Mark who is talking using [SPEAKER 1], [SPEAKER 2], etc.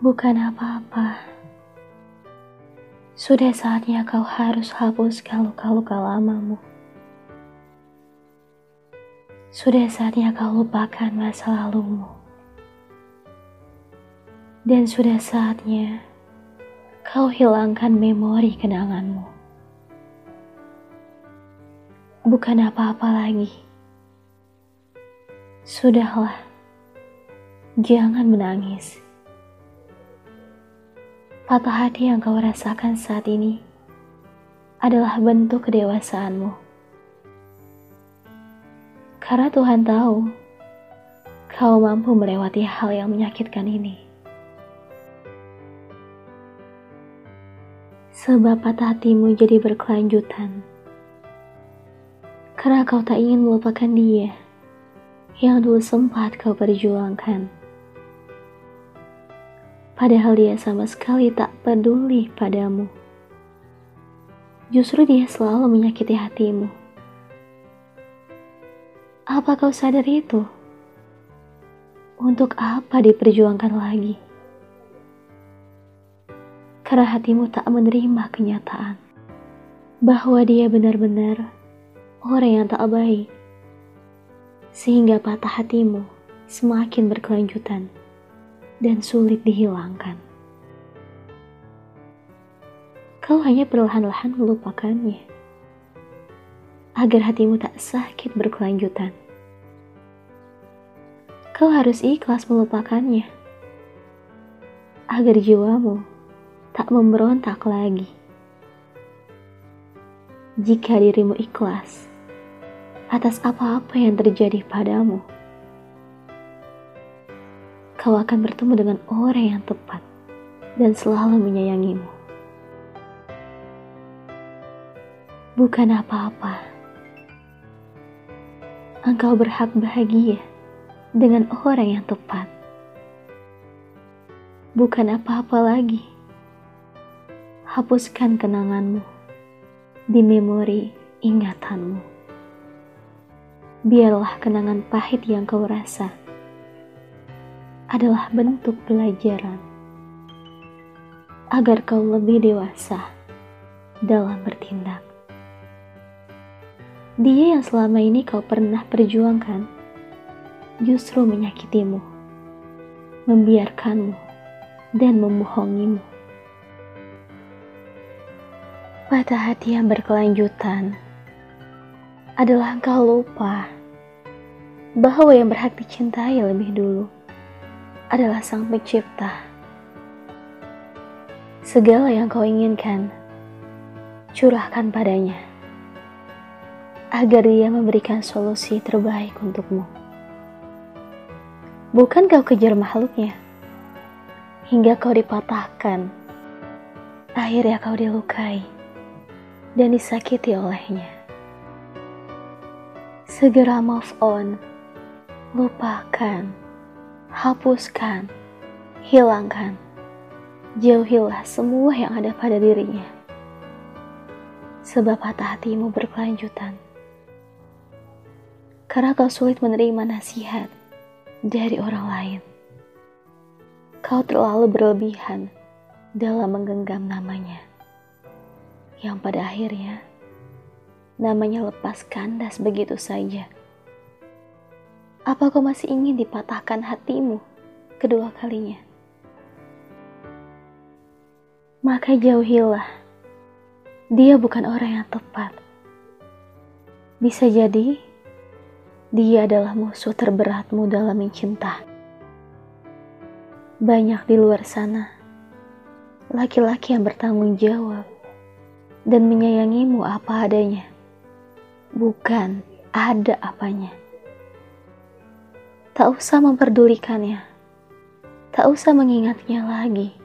[SPEAKER 1] Bukan apa-apa. Sudah saatnya kau harus hapuskan luka-luka lamamu. Sudah saatnya kau lupakan masa lalumu. Dan sudah saatnya kau hilangkan memori kenanganmu. Bukan apa-apa lagi. Sudahlah, jangan menangis. Patah hati yang kau rasakan saat ini adalah bentuk kedewasaanmu. Karena Tuhan tahu kau mampu melewati hal yang menyakitkan ini. Sebab patah hatimu jadi berkelanjutan. Karena kau tak ingin melupakan dia yang dulu sempat kau perjuangkan padahal dia sama sekali tak peduli padamu. Justru dia selalu menyakiti hatimu. Apa kau sadar itu? Untuk apa diperjuangkan lagi? Karena hatimu tak menerima kenyataan bahwa dia benar-benar orang yang tak baik, sehingga patah hatimu semakin berkelanjutan dan sulit dihilangkan. Kau hanya perlahan-lahan melupakannya agar hatimu tak sakit berkelanjutan. Kau harus ikhlas melupakannya agar jiwamu tak memberontak lagi. Jika dirimu ikhlas atas apa-apa yang terjadi padamu, kau akan bertemu dengan orang yang tepat dan selalu menyayangimu. Bukan apa-apa. Engkau berhak bahagia dengan orang yang tepat. Bukan apa-apa lagi. Hapuskan kenanganmu di memori ingatanmu. Biarlah kenangan pahit yang kau rasa adalah bentuk pelajaran agar kau lebih dewasa dalam bertindak. Dia yang selama ini kau pernah perjuangkan justru menyakitimu, membiarkanmu, dan membohongimu. Patah hati yang berkelanjutan adalah engkau lupa bahwa yang berhak dicintai lebih dulu adalah Sang Pencipta. Segala yang kau inginkan, curahkan padanya, agar dia memberikan solusi terbaik untukmu. Bukan kau kejar makhluknya, hingga kau dipatahkan, akhirnya kau dilukai dan disakiti olehnya. Segera move on, lupakan hapuskan, hilangkan, jauhilah semua yang ada pada dirinya. Sebab patah hatimu berkelanjutan. Karena kau sulit menerima nasihat dari orang lain. Kau terlalu berlebihan dalam menggenggam namanya. Yang pada akhirnya namanya lepas kandas begitu saja. Apa kau masih ingin dipatahkan hatimu kedua kalinya? Maka jauhilah. Dia bukan orang yang tepat. Bisa jadi dia adalah musuh terberatmu dalam mencinta. Banyak di luar sana laki-laki yang bertanggung jawab dan menyayangimu apa adanya, bukan ada apanya. Tak usah memperdulikannya. Tak usah mengingatnya lagi.